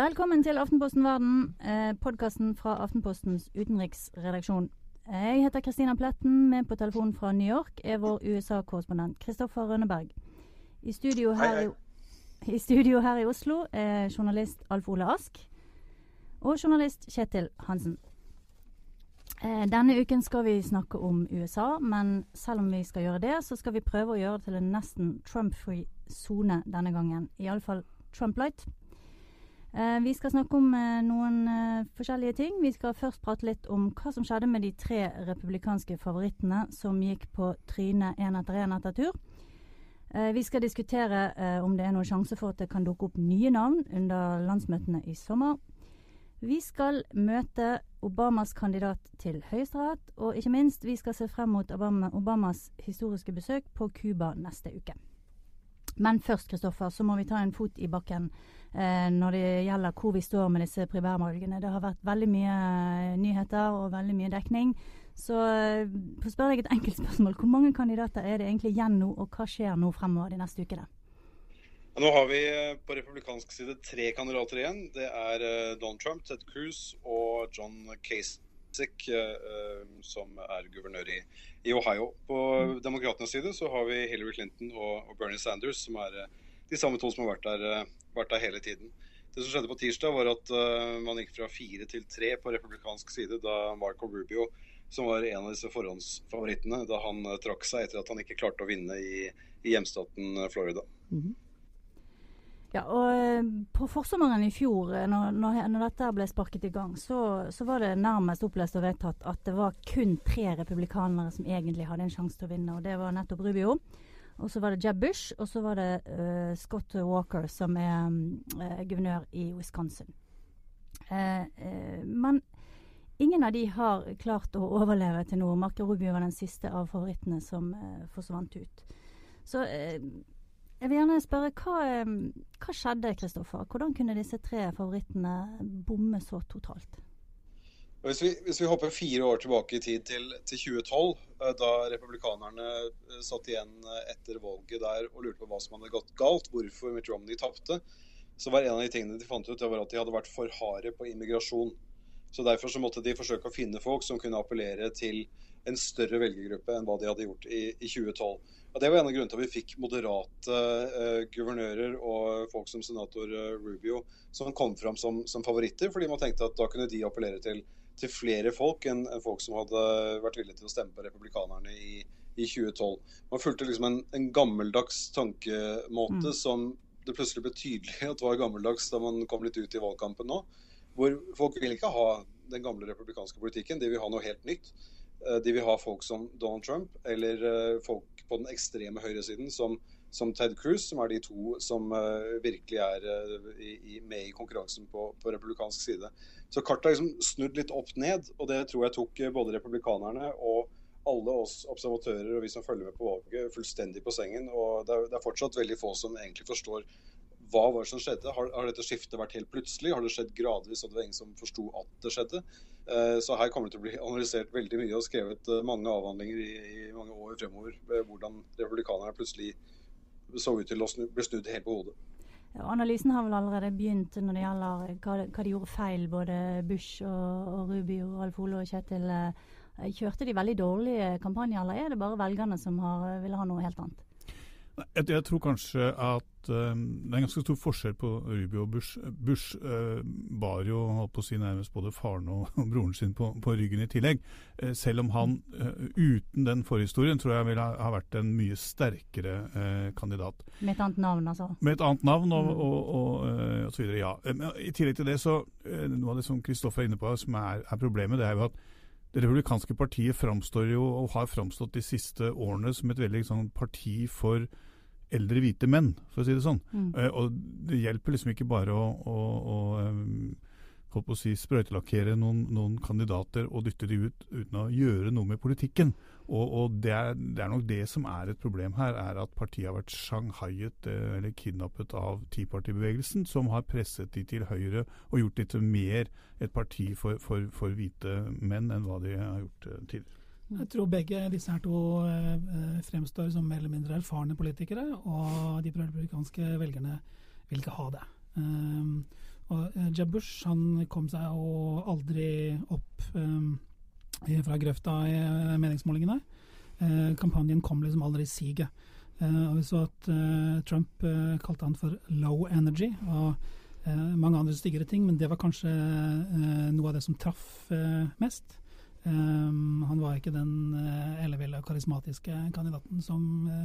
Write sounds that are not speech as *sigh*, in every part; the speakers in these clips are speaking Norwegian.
Velkommen til Aftenposten Verden, eh, podkasten fra Aftenpostens utenriksredaksjon. Jeg heter Kristina Pletten. Med på telefonen fra New York er vår USA-korrespondent Kristoffer Rønneberg. I studio, her, hei, hei. I studio her i Oslo er journalist Alf Ole Ask og journalist Kjetil Hansen. Eh, denne uken skal vi snakke om USA, men selv om vi skal gjøre det, så skal vi prøve å gjøre det til en nesten Trump-free sone denne gangen. Iallfall Trump-light. Eh, vi skal snakke om eh, noen forskjellige ting. Vi skal først prate litt om hva som skjedde med de tre republikanske favorittene som gikk på trynet én etter én etter tur. Vi skal diskutere om det er noen sjanse for at det kan dukke opp nye navn under landsmøtene i sommer. Vi skal møte Obamas kandidat til Høyesterett, og ikke minst, vi skal se frem mot Obama, Obamas historiske besøk på Cuba neste uke. Men først, Kristoffer, så må vi ta en fot i bakken eh, når det gjelder hvor vi står med disse primærvalgene. Det har vært veldig mye eh, nyheter og veldig mye dekning. Så eh, for å spørre deg et enkelt spørsmål, hvor mange kandidater er det egentlig igjen nå, og hva skjer nå fremover de neste ukene? Nå har vi eh, på republikansk side tre kandidater igjen. Det er eh, Donald Trump, Ted Cruz og John Kasich, eh, som er guvernør i, Ohio. På mm. demokratenes side så har vi Hillary Clinton og Bernie Sanders, som er de samme to som har vært der, vært der hele tiden. Det som skjedde på tirsdag, var at uh, man gikk fra fire til tre på republikansk side da Marco Rubio, som var en av disse forhåndsfavorittene, da han uh, trakk seg etter at han ikke klarte å vinne i, i hjemstaten Florida. Mm -hmm. Ja, og eh, På forsommeren i fjor, eh, når, når dette ble sparket i gang, så, så, var det nærmest opplest og vedtatt at det var kun tre republikanere som egentlig hadde en sjanse til å vinne. og Det var nettopp Rubio. Og så var det Jeb Bush, og så var det uh, Scott Walker, som er uh, guvernør i Wisconsin. Uh, men ingen av de har klart å overleve til nå. Marco Rubio var den siste av favorittene som forsvant ut. Så jeg vil gjerne spørre, hva, hva skjedde, Kristoffer? Hvordan kunne disse tre favorittene bomme så totalt? Hvis vi, hvis vi, hopper fire år tilbake i tid til, til 2012, eh, da republikanerne eh, satt igjen eh, etter valget der og lurte på hva som hadde gått galt, hvorfor Mitt Romney tapte, så var en av de tingene de fant ut, det var at de hadde vært for harde på immigrasjon. Så Derfor så måtte de forsøke å finne folk som kunne appellere til en større velgergruppe enn hva de hadde gjort i, i 2012. Og Det var en av grunnene til at vi fikk moderate uh, guvernører og folk som senator uh, Rubio som kom fram som, som, favoritter, fordi man tenkte at da kunne de appellere til, til flere folk enn, folk som hadde vært villige til å stemme på republikanerne i, i 2012. Man fulgte liksom en, en gammeldags tankemåte mm. som det plutselig ble tydelig at var gammeldags da man kom litt ut i valgkampen nå. Hvor folk vil ikke ha den gamle republikanske politikken, de vil ha noe helt nytt. Eh, de vil ha folk som Donald Trump, eller folk på den ekstreme høyresiden som, som Ted Cruz, som er de to som uh, virkelig er i, i, med i konkurransen på, på, republikansk side. Så kartet har liksom snudd litt opp ned, og det tror jeg tok uh, både republikanerne og alle oss observatører og vi som følger med på valget, fullstendig på sengen. Og det er, det er fortsatt veldig få som egentlig forstår hva var det som skjedde? Har, har, dette skiftet vært helt plutselig? Har det skjedd gradvis, og det var ingen som forsto at det skjedde? Uh, så her kommer det til å bli analysert veldig mye og skrevet uh, mange avhandlinger i, i, mange år fremover. Hvordan republikanerne plutselig så ut til å bli snudd helt på hodet. Analysen har vel allerede begynt når det gjelder hva, hva de gjorde feil, både Bush og, og Rubio, Alf Ole og Kjetil. Kjørte de veldig dårlige kampanjer, eller er det bare velgerne som har, vil ha noe helt annet? Jeg, jeg, tror kanskje at um, det er en ganske stor forskjell på Rubio og Bush. Bush uh, bar jo holdt på å si nærmest både faren og, og broren sin på, på, ryggen i tillegg. Uh, selv om han uten den forhistorien tror jeg ville ha, ha vært en mye sterkere kandidat. Med et annet navn, altså? Med et annet navn og, mm. og, og, og så videre, ja. I tillegg til det så Noe av det som Kristoffer er inne på som er, er problemet, det er jo at det republikanske partiet framstår jo, og har framstått de siste årene, som et veldig sånn, parti for eldre hvite menn, for å si det sånn. Mm. Uh, og det hjelper liksom ikke bare å, å, å um, holdt på å si, sprøytelakkere noen, noen, kandidater og dytte de ut uten å gjøre noe med politikken. Og, og det, er, det, er, nok det som er et problem her, er at partiet har vært shanghaiet eh, eller kidnappet av Tea Party-bevegelsen, som har presset de til høyre og gjort de til mer et parti for, for, for hvite menn enn hva de har gjort tidligere. Jeg tror begge disse her to eh, fremstår som mer eller mindre erfarne politikere, og de republikanske velgerne vil ikke ha det. Um, Og uh, Jeb Bush han kom seg jo aldri opp um, fra grøfta i meningsmålingene. Uh, kampanjen kom liksom aldri i siget. Og vi så at Trump kalte han for low energy. og mange andre styggere ting, men det var kanskje noe av det som traff mest. Um, han var ikke den uh, elleville karismatiske kandidaten som uh,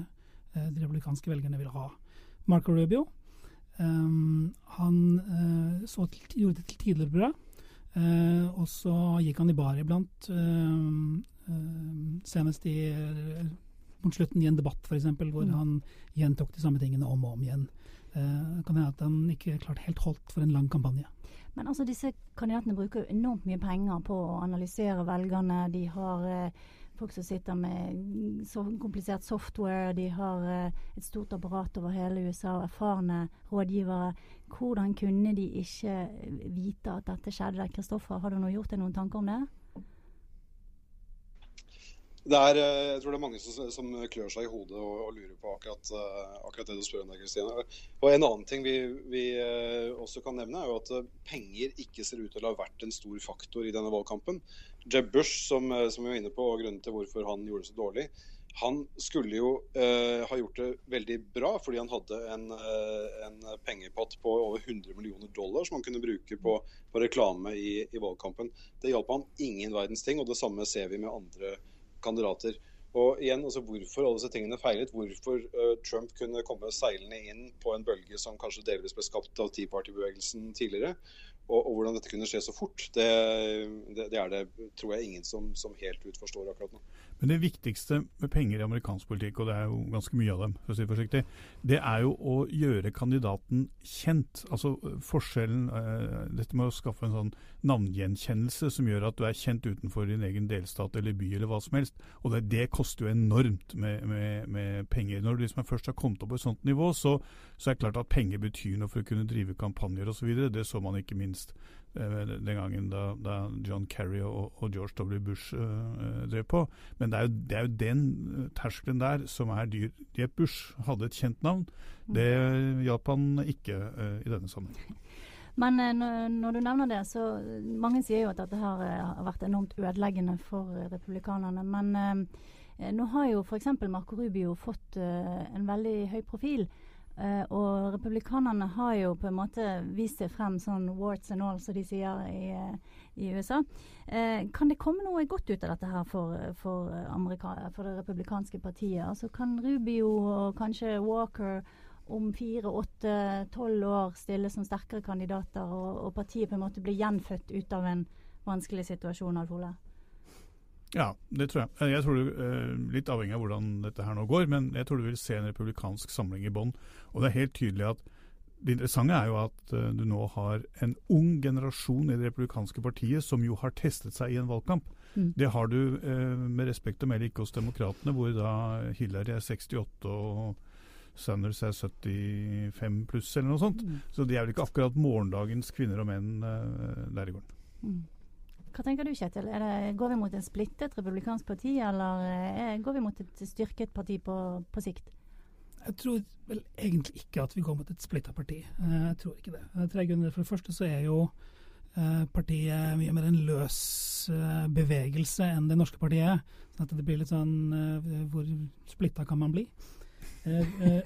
de republikanske velgerne ville ha. Marco Rubio um, han uh, så til, gjorde det til tidligere bra, og så gikk han i bar iblant. senest i, mot slutten i en debatt, f.eks., hvor mm. han gjentok de samme tingene om og om igjen. Kan hende at han ikke klart helt holdt for en lang kampanje. Men altså, disse kandidatene bruker enormt mye penger på å analysere velgerne. De har eh, folk som sitter med så komplisert software. De har eh, et stort apparat over hele USA og erfarne rådgivere. Hvordan kunne de ikke vite at dette skjedde? Kristoffer, har du nå gjort deg noen tanker om det? Det er, eh, jeg tror det er mange som, som klør seg i hodet og, og lurer på akkurat, uh, akkurat, det du spør om der, Kristine. Og En annen ting vi, vi uh, også kan nevne, er jo at penger ikke ser ut til å ha vært en stor faktor i denne valgkampen. Jeb Bush, som, som vi var inne på, og grunnen til hvorfor han gjorde det så dårlig, han skulle jo eh, ha gjort det veldig bra, fordi han hadde en, en, pengepott på over 100 millioner dollar som han kunne bruke på, på reklame i, i, valgkampen. Det hjalp han ingen verdens ting, og det samme ser vi med andre kandidater. Og igjen, altså Hvorfor alle disse tingene feilet, hvorfor uh, Trump kunne komme seilende inn på en bølge som kanskje delvis ble skapt av Tea Party-bevegelsen tidligere, og, og, hvordan dette kunne skje så fort, det, det, det er det tror jeg ingen som, som helt ut forstår akkurat nå. Men det viktigste med penger i amerikansk politikk, og det er jo ganske mye av dem, for å si forsiktig, det er jo å gjøre kandidaten kjent. Altså forskjellen eh, Dette med å skaffe en sånn navngjenkjennelse som gjør at du er kjent utenfor din egen delstat eller by eller hva som helst. Og det, det koster jo enormt med, med, med, penger. Når du liksom først har kommet opp på et sånt nivå, så, så er det klart at penger betyr noe for å kunne drive kampanjer osv. Det så man ikke minst den gangen da, da John Kerry og, og, George W. Bush uh, drev på. Men det er, jo, det er, jo, den terskelen der som er dyr. Jeb Bush hadde et kjent navn. Det hjalp han ikke uh, i denne sammenheng. *laughs* Men når du nevner det, så Mange sier jo at dette her har vært enormt ødeleggende for republikanerne. Men nå har jo f.eks. Marco Rubio fått en veldig høy profil. Uh, og republikanerne har jo på en måte vist seg frem sånn warts and all, som de sier i, uh, i USA. Uh, kan det komme noe godt ut av dette her for, for, for, det republikanske partiet? Altså Kan Rubio og kanskje Walker om fire, åtte, tolv år stille som sterkere kandidater, og, og, partiet på en måte bli gjenfødt ut av en vanskelig situasjon, Alf? Ja, det tror jeg. Jeg tror du, Litt avhengig av hvordan dette her nå går, men jeg tror du vil se en republikansk samling i bånn. Og det er helt tydelig at det interessante er jo at uh, du nå har en ung generasjon i det republikanske partiet som jo har testet seg i en valgkamp. Mm. Det har du uh, med respekt å melde ikke hos demokratene, hvor da Hillary er 68 og Sanders er 75 pluss eller noe sånt. Mm. Så de er vel ikke akkurat morgendagens kvinner og menn der i gården. Mm. Hva tenker du, Kjetil? Det, går vi mot en splittet republikansk parti, eller er, eh, går vi mot et styrket parti på, på, sikt? Jeg tror vel egentlig ikke at vi går mot et splitta parti. Eh, jeg tror ikke det. Tre grunner. For det første så er jo eh, partiet mye mer en løs bevegelse enn det norske partiet Så Sånn at det blir litt sånn Hvor splitta kan man bli? det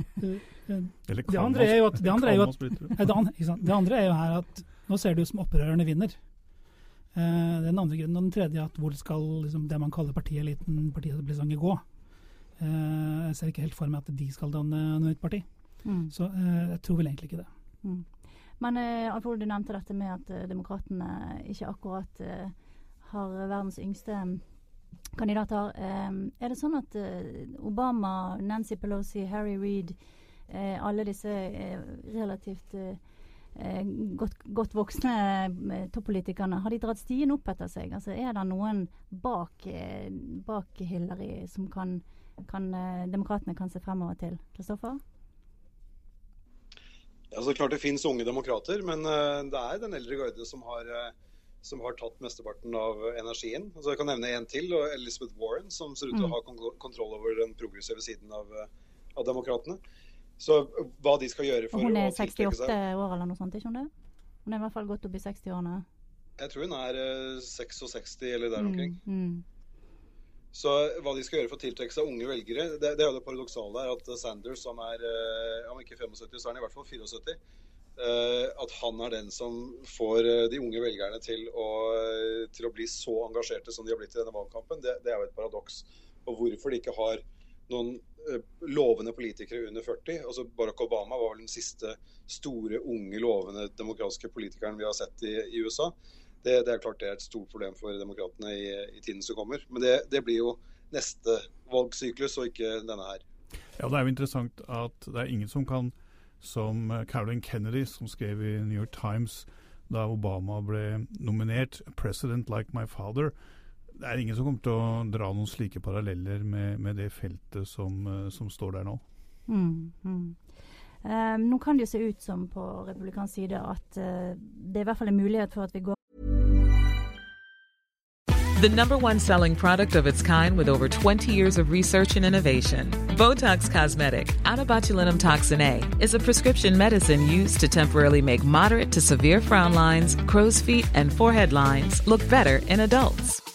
andre er jo at det andre er jo, at, det andre er jo her at nå ser det ut som opprørerne vinner. Uh, den andre grunnen, og den tredje, at hvor skal liksom, det man kaller partieliten, partietablissement, gå? Uh, jeg ser ikke helt for meg at de skal danne noe nytt parti. Mm. Så uh, jeg tror vel egentlig ikke det. Mm. Men uh, Alfred, du nevnte dette med at uh, demokratene ikke akkurat har verdens yngste kandidater. er det sånn at Obama, Nancy Pelosi, Harry Reid, alle disse relativt Eh, godt, godt, voksne eh, toppolitikerne, har de dratt stien opp etter seg? Altså, er det noen bak, eh, bak Hillary som kan, kan demokratene kan se fremover til? Kristoffer? Ja, så klart Det finnes unge demokrater, men det er den eldre garde som har, som har tatt mesteparten av energien. Altså, jeg kan nevne en til, Elizabeth Warren, som ser ut til å mm. ha kontroll over den progressive siden av, av demokratene. Så hva de skal gjøre for å tiltrekke seg Hun er 68 år eller noe sånt, ikke hun det? Hun er i hvert fall godt opp i 60-årene. Jeg tror hun er 66 eller der omkring. Mm, mm. Så hva de skal gjøre for å tiltrekke seg unge velgere, det, det er jo det paradoksale her. At Sanders, som er om ikke 75, så er han i hvert fall 74. At han er den som får de unge velgerne til å, til å bli så engasjerte som de har blitt i denne valgkampen, det, det er jo et paradoks. Og hvorfor de ikke har noen lovende politikere under 40. Altså Barack Obama var vel den siste store, unge, lovende demokratiske politikeren vi har sett i, i USA. Det, det, er klart det er et stort problem for demokratene i, i tiden som kommer. Men det, det, blir jo neste valgsyklus, og ikke denne her. Ja, Det er jo interessant at det er ingen som kan, som Caroline Kennedy, som skrev i New York Times da Obama ble nominert, 'President like my father'. Det er ingen som kommer til å dra noen slike paralleller med, med det feltet som, som, står der nå. Mm, mm. Um, nå kan det jo se ut som på republikansk side at uh, det er i hvert fall en mulighet for at vi går The number one selling product of its kind with over 20 years of research and innovation. Botox Cosmetic, out of botulinum toxin A, is a prescription medicine used to temporarily make moderate to severe frown lines, crow's feet, and forehead lines look better in adults.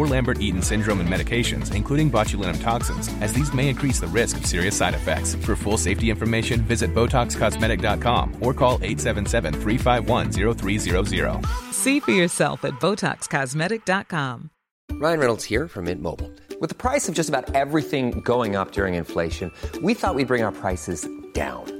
or Lambert Eaton syndrome and medications, including botulinum toxins, as these may increase the risk of serious side effects. For full safety information, visit BotoxCosmetic.com or call 877 351 0300. See for yourself at BotoxCosmetic.com. Ryan Reynolds here from Mint Mobile. With the price of just about everything going up during inflation, we thought we'd bring our prices down.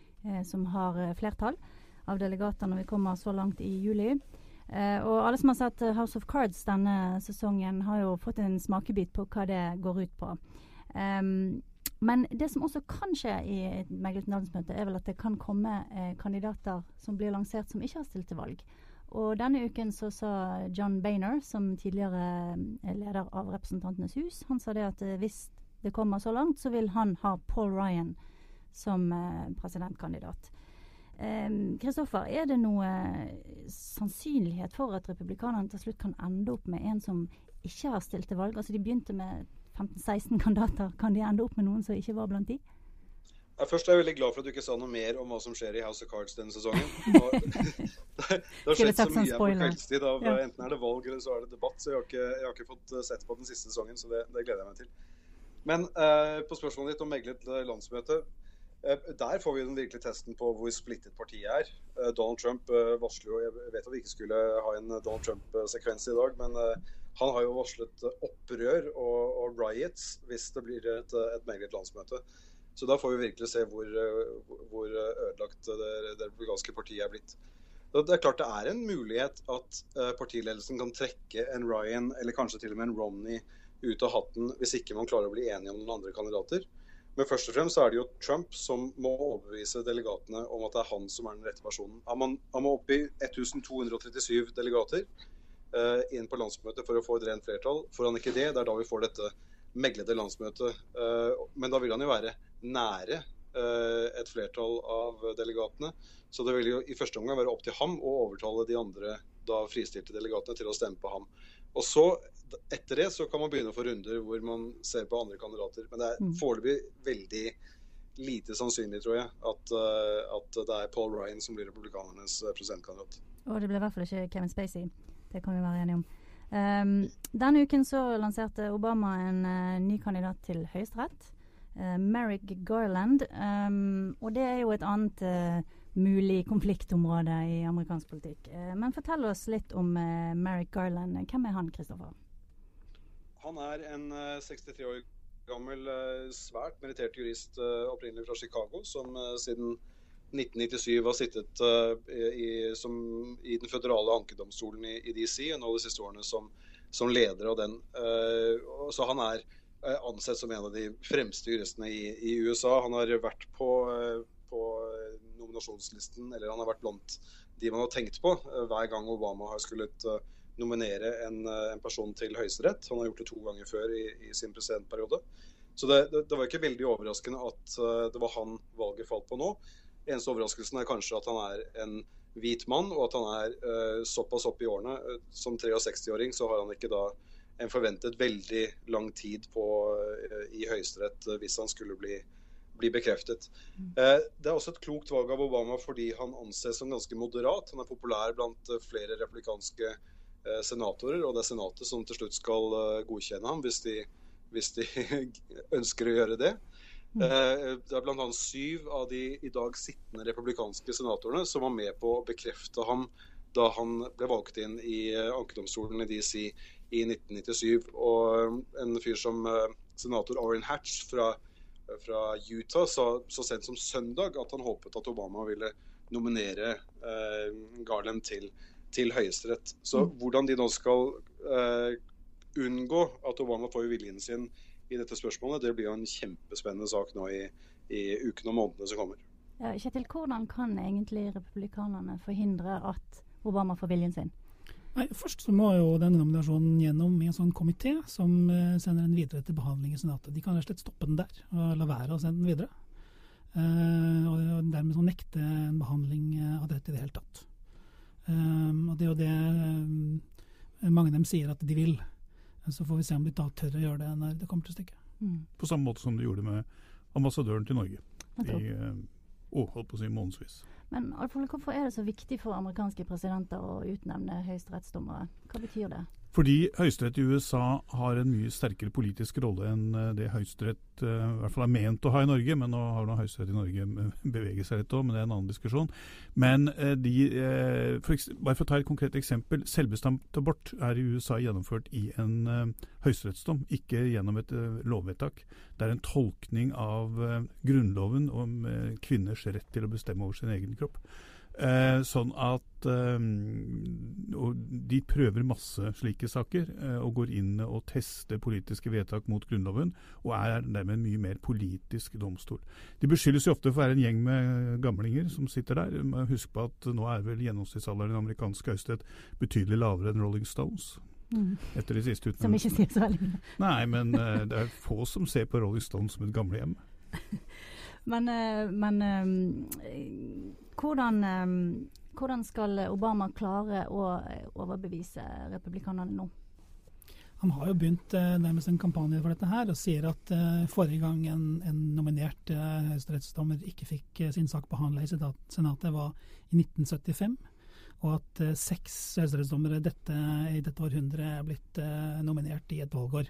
som har eh, flertall av delegater når vi kommer så langt i juli. Eh, og alle som har sett eh, House of Cards denne sesongen, har jo fått en smakebit på hva det går ut på. Um, men det som også kan skje i et meglet landsmøte, er vel at det kan komme eh, kandidater som blir lansert som ikke har stilt til valg. Og denne uken så sa John Boehner, som tidligere eh, leder av Representantenes hus, han sa det at eh, hvis det kommer så langt, så vil han ha Paul Ryan som eh, presidentkandidat. Kristoffer, er det noe sannsynlighet for at republikanerne til slutt kan ende opp med en som ikke har stilt til valg? Altså De begynte med 15-16 kandidater. Kan de ende opp med noen som ikke var blant de? Ja, først er jeg veldig glad for at du ikke sa noe mer om hva som skjer i House of Cards denne sesongen. *laughs* *laughs* det, har skjedd så mye på kveldstid. Av, ja. Enten er det valg eller så er det debatt. Så jeg har ikke, jeg har ikke fått eh, sett på den siste sesongen, så det, det gleder jeg meg til. Men uh, på spørsmålet ditt om meglet landsmøte. Uh, der får vi den virkelige testen på hvor splittet partiet er. Uh, Donald Trump varsler jo Jeg vet at vi ikke skulle ha en Donald Trump-sekvens i dag, men han har jo varslet opprør og, og, riots hvis det blir et, et meglet landsmøte. Så da får vi virkelig se hvor, eh, hvor ødelagt det, det republikanske partiet er blitt. Det er klart det er en mulighet at eh, partiledelsen kan trekke en Ryan eller kanskje til og med en Romney ut av hatten hvis ikke man klarer å bli enige om noen andre kandidater. Men først og fremst er det jo Trump som må overbevise delegatene om at det er han som er den rette personen. Han må opp i 1237 delegater uh, inn på landsmøtet for å få et rent flertall. Får han ikke det, det er da vi får dette meglede landsmøtet. Uh, men da vil han jo være nære uh, et flertall av delegatene. Så det vil jo i første omgang være opp til ham å overtale de andre da fristilte delegatene til å stemme på ham. Og så, Etter det så kan man begynne å få runder hvor man ser på andre kandidater. Men det er mm. foreløpig veldig lite sannsynlig, tror jeg, at, uh, at, det er Paul Ryan som blir republikanernes eh, presidentkandidat. Og det blir i hvert fall ikke Kevin Spacey. Det kan vi være enige om. Um, denne uken så lanserte Obama en uh, ny kandidat til Høyesterett uh, Merrick Garland. Um, og det er jo et annet uh, mulig konfliktområde i amerikansk politikk. Men fortell oss litt om Merrick Garland. Hvem er han, Kristoffer? Han er en 63 år gammel, svært merittert jurist opprinnelig fra Chicago, som siden 1997 har sittet i, som, i den føderale ankedomstolen i, i, DC, og nå de siste årene som, som leder av den. så han er Eh, ansett som en av de fremste juristene i, i USA. Han har vært på, eh, på, nominasjonslisten, eller han har vært blant de man har tenkt på eh, hver gang Obama har skullet nominere en, en person til Høyesterett. Han har gjort det to ganger før i, i sin presidentperiode. Så det, det, det, var ikke veldig overraskende at det var han valget falt på nå. Eneste overraskelsen er kanskje at han er en hvit mann, og at han er uh, såpass oppe i årene. Som 63-åring så har han ikke da en forventet veldig lang tid på, uh, i Høyesterett eh, hvis han skulle bli, bli bekreftet. Eh, det er også et klokt valg av Obama fordi han anses som ganske moderat. Han er populær blant flere republikanske senatorer, og det er Senatet som til slutt skal godkjenne ham hvis de, hvis de *laughs* ønsker å gjøre det. Mm. Det er bl.a. syv av de i dag sittende republikanske senatorene som var med på å bekrefte ham da han ble valgt inn i ankedomstolen i DC i 1997. Og en fyr som eh, senator Orrin Hatch fra, fra Utah sa så sent som søndag at han håpet at Obama ville nominere eh, Garland til, til Høyesterett. Så mm. hvordan de nå skal eh, unngå at Obama får viljen sin i dette spørsmålet, det blir jo en kjempespennende sak nå i, i ukene og månedene som kommer. Ja, Kjetil, hvordan kan egentlig republikanerne forhindre at Obama får viljen sin? Nei, Først så må jo denne nominasjonen gjennom i en sånn komité som uh, sender den videre til behandling i Senatet. De kan rett og slett stoppe den der og la være å sende den videre. Uh, og dermed så nekte en behandling uh, av dette i det hele tatt. Og det er jo det mange av dem sier at de vil. Så får vi se om de da tør å gjøre det når det kommer til stykket. Mm. På samme måte som de gjorde med ambassadøren til Norge i oh, holdt på å si månedsvis. Men Alfred, hvorfor er det så viktig for amerikanske presidenter å utnevne høyesterettsdommere? Hva betyr det? Fordi Høyesterett i USA har en mye sterkere politisk rolle enn eh, det Høyesterett uh, i hvert fall er ment å ha i Norge. Men nå har nå Høyesterett i Norge beveget seg litt òg, men det er en annen diskusjon. Men de, for bare for å ta et konkret eksempel. Selvbestemt abort er i USA gjennomført i en høyesterettsdom, ikke gjennom et lovvedtak. Det er en tolkning av Grunnloven om kvinners rett til å bestemme over sin egen kropp. Eh, sånn at eh, De prøver masse slike saker eh, og går inn og tester politiske vedtak mot Grunnloven, og er dermed en mye mer politisk domstol. De beskyldes jo ofte for å være en gjeng med gamlinger som sitter der. Husk på at nå er vel gjennomsnittsalderen i den amerikanske høyesterett betydelig lavere enn Rolling Stones. Mm. Etter de siste Som ikke sier så veldig mye. Nei, men uh, det er få som ser på Rolling Stones som et gamlehjem. *laughs* men, uh, men uh, hvordan, ehm, hvordan skal Obama klare å overbevise republikanerne nå? han har jo begynt uh, nærmest en kampanje for dette her, og sier at uh, forrige gang en, en nominert høyesterettsdommer ikke fikk sin sak behandla i Senatet, var i 1975. Og at seks høyesterettsdommere i dette århundret er blitt nominert i et valgår.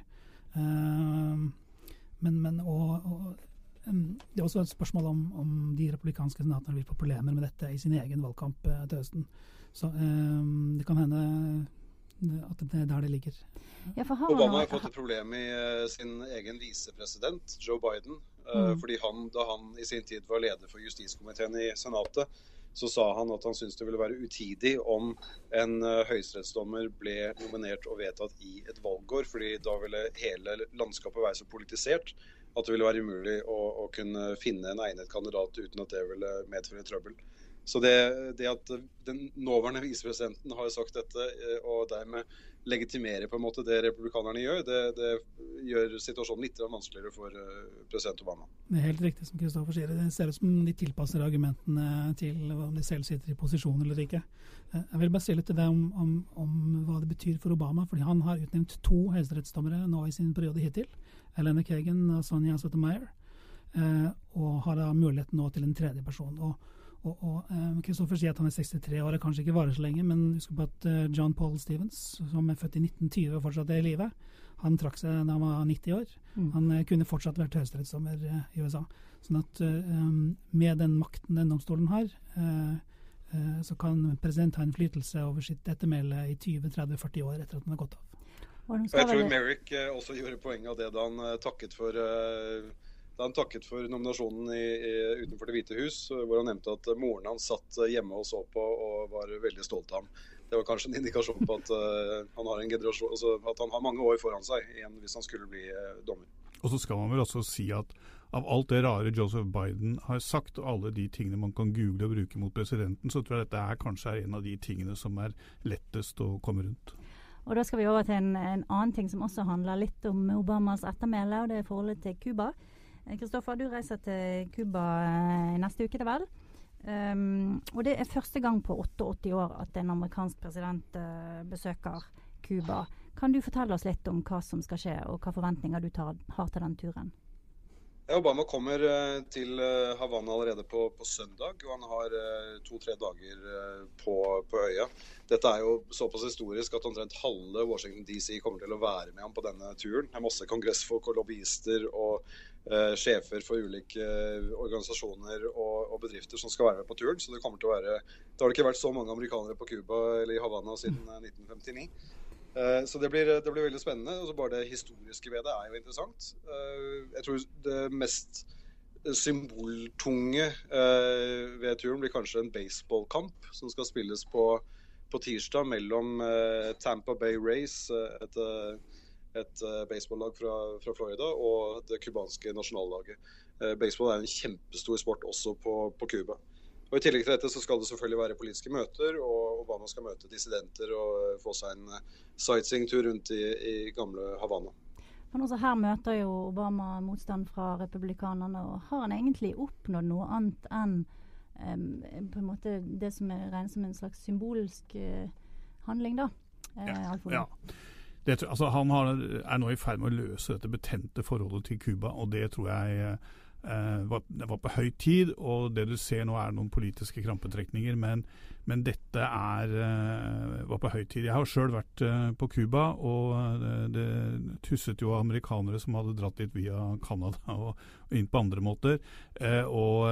men, men og, og det er også et spørsmål om, om de republikanske senatene vil få problemer med dette i sin egen valgkamp eh, til høsten. Så um, det kan hende at det er der det ligger. Ja, Obama har fått et problem i uh, sin egen visepresident, Joe Biden. Uh, mm. fordi han, Da han i sin tid var leder for justiskomiteen i Senatet, så sa han at han syntes det ville være utidig om en uh, høyesterettsdommer ble nominert og vedtatt i et valgår, fordi da ville hele landskapet være så politisert at det ville være umulig å, å, kunne finne en egnet kandidat uten at det ville medføre trøbbel. Så det, det at den nåværende visepresidenten har sagt dette, eh, og dermed legitimerer på en måte det republikanerne gjør, det, det gjør situasjonen litt vanskeligere for eh, president Obama. Det er helt riktig som Kristoffer sier. Det ser ut som de tilpasser argumentene til om de selv sitter i posisjon eller ikke. Eh, jeg vil bare si litt til deg om, om, om, hva det betyr for Obama. fordi Han har utnevnt to høyesterettsdommere nå i sin periode hittil. Elena Kagan og Sonja Sotomayor. Og har da muligheten nå til en tredje person. Og Kristoffer sier at han er 63 år, og kanskje ikke varer så lenge, men husk på at uh, John Paul Stevens, som er født i 1920 og fortsatt er i live, han trakk seg da han var 90 år. Mm. Han uh, kunne fortsatt vært høyesterettsdommer uh, i USA. Sånn at um, med den makten den domstolen har, så kan president ha innflytelse over sitt ettermæle i 20-30-40 år etter at han har gått av. Jeg tror Merrick eh, også gjorde poeng av det da han eh, takket for eh, da han takket for nominasjonen i, i, utenfor Det hvite hus, hvor han nevnte at moren hans satt hjemme og så på og var veldig stolt av ham. Det var kanskje en *laughs* indikasjon på at, uh, han, har altså, at han har mange år foran seg igjen hvis han skulle bli uh, dommer. Og så skal man vel også si at av alt det rare Joseph Biden har sagt, og alle de tingene man kan google og bruke mot presidenten, så tror jeg dette er kanskje er en av de tingene som er lettest å komme rundt. Og Da skal vi over til en, en, annen ting som også handler litt om Obamas ettermæle, og det er forholdet til Cuba. Kristoffer, du reiser til Cuba eh, neste uke, det vel? Um, og det er første gang på 88 år at en amerikansk president uh, besøker Cuba. Kan du fortelle oss litt om hva som skal skje, og hva forventninger du tar, har til den turen? Obama kommer eh, til eh, Havanna allerede på, på søndag, og han har eh, to-tre dager på, på, øya. Dette er jo såpass historisk at omtrent halve Washington DC kommer til å være med ham på denne turen. Det er masse kongressfolk og lobbyister og sjefer for ulike organisasjoner og, og, bedrifter som skal være med på turen. Så det kommer til å være Det har ikke vært så mange amerikanere på Cuba eller i Havanna siden 1959. Eh, så det blir, det blir, veldig spennende. og så Bare det historiske ved det er jo interessant. Eh, jeg tror det mest symboltunge eh, ved turen blir kanskje en baseballkamp som skal spilles på, på tirsdag mellom Tampa Bay Race, et, et baseballag fra, fra, Florida, og det cubanske nasjonallaget. Baseball er en kjempestor sport også på Cuba. Og I tillegg til dette så skal det selvfølgelig være politiske møter, og Obama skal møte dissidenter og få seg en eh, sightseeingtur rundt i, i, gamle Havana. Men også Her møter jo Obama motstand fra republikanerne. og Har han egentlig oppnådd noe annet enn um, på en måte det som regnes som en slags symbolsk uh, handling, da? Eh, ja. Det, altså, han har, er nå i ferd med å løse dette betente forholdet til Cuba, og det tror jeg eh, var, det var på høy tid, og det du ser nå er noen politiske krampetrekninger. Men, men dette er, eh, var på høy tid. Jeg har sjøl vært eh, på Cuba, og det, det, tusset jo amerikanere som hadde dratt dit via Canada *laughs* og, og, inn på andre måter. og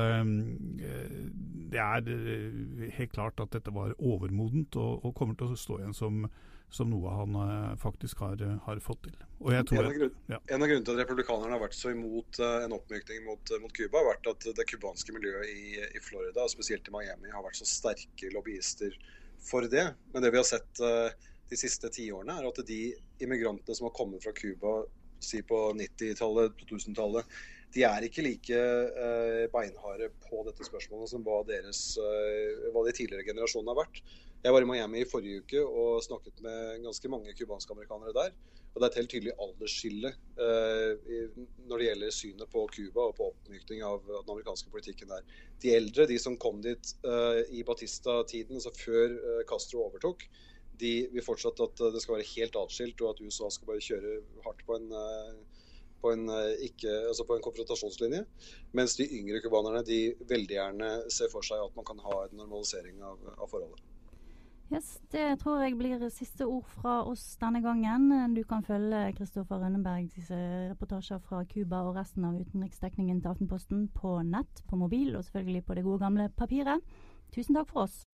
det er helt klart at dette var overmodent, og, og kommer til å stå igjen som som noe han uh, faktisk har, uh, har, fått til. En av, grunn, ja. en, av grunnene til at republikanerne har vært så imot uh, en oppmykning mot, mot Cuba, har vært at det cubanske miljøet i, i, Florida, spesielt i Miami, har vært så sterke lobbyister for det. Men det vi har sett de siste tiårene, er at de immigrantene som har kommet fra Cuba si på 90-tallet, 2000-tallet, de er ikke like beinharde på dette spørsmålet som hva, deres, hva de tidligere generasjonene har vært. Jeg var i Miami i forrige uke og snakket med ganske mange cubanske amerikanere der. Og det er et helt tydelig aldersskille uh, når det gjelder synet på Cuba og på oppmykning av den amerikanske politikken der. De eldre, de som kom dit i Batista-tiden, altså før Castro overtok, de vil fortsatt at det skal være helt atskilt, og at USA skal bare kjøre hardt på en, på en, ikke, altså på en konfrontasjonslinje. Mens de yngre cubanerne de veldig gjerne ser for seg at man kan ha en normalisering av, av forholdet. Yes, Det tror jeg blir siste ord fra oss denne gangen. Du kan følge Kristoffer Rønnebergs reportasjer fra Cuba og resten av utenriksdekningen til Aftenposten på nett, på mobil og selvfølgelig på det gode gamle papiret. Tusen takk for oss.